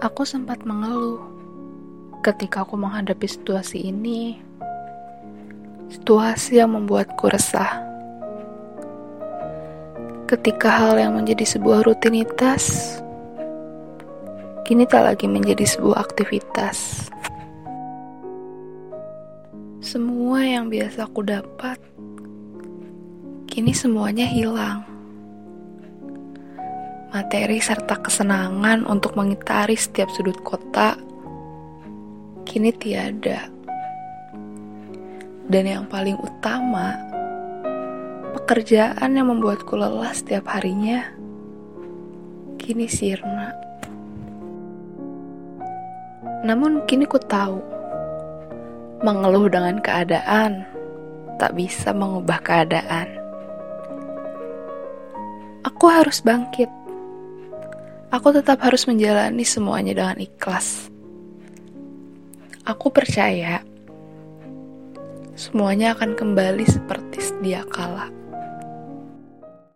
Aku sempat mengeluh ketika aku menghadapi situasi ini. Situasi yang membuatku resah. Ketika hal yang menjadi sebuah rutinitas, kini tak lagi menjadi sebuah aktivitas. Semua yang biasa aku dapat, kini semuanya hilang materi serta kesenangan untuk mengitari setiap sudut kota kini tiada. Dan yang paling utama, pekerjaan yang membuatku lelah setiap harinya kini sirna. Namun kini ku tahu, mengeluh dengan keadaan tak bisa mengubah keadaan. Aku harus bangkit Aku tetap harus menjalani semuanya dengan ikhlas. Aku percaya semuanya akan kembali seperti sedia kala.